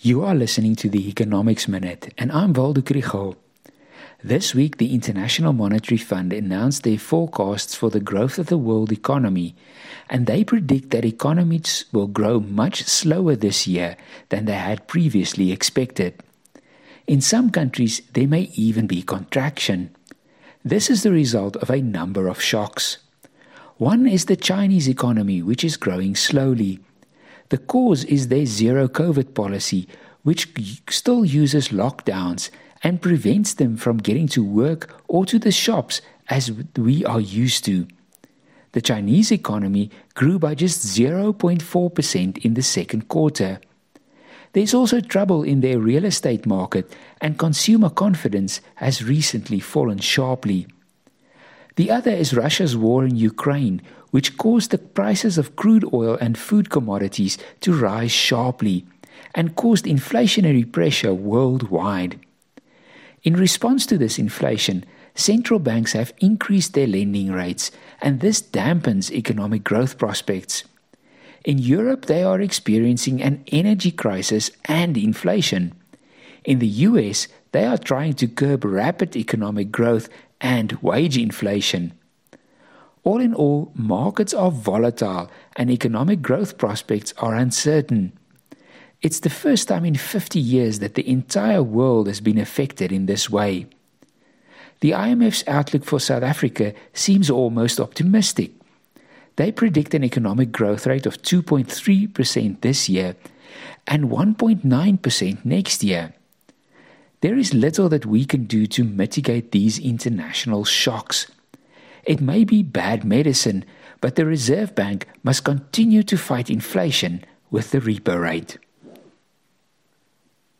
You are listening to the Economics Minute, and I'm Waldo Krugell. This week, the International Monetary Fund announced their forecasts for the growth of the world economy, and they predict that economies will grow much slower this year than they had previously expected. In some countries, there may even be contraction. This is the result of a number of shocks. One is the Chinese economy, which is growing slowly. The cause is their zero COVID policy, which still uses lockdowns and prevents them from getting to work or to the shops as we are used to. The Chinese economy grew by just 0.4% in the second quarter. There's also trouble in their real estate market, and consumer confidence has recently fallen sharply. The other is Russia's war in Ukraine, which caused the prices of crude oil and food commodities to rise sharply and caused inflationary pressure worldwide. In response to this inflation, central banks have increased their lending rates, and this dampens economic growth prospects. In Europe, they are experiencing an energy crisis and inflation. In the US, they are trying to curb rapid economic growth and wage inflation. All in all, markets are volatile and economic growth prospects are uncertain. It's the first time in 50 years that the entire world has been affected in this way. The IMF's outlook for South Africa seems almost optimistic. They predict an economic growth rate of 2.3% this year and 1.9% next year. There is little that we can do to mitigate these international shocks. It may be bad medicine, but the Reserve Bank must continue to fight inflation with the repo rate.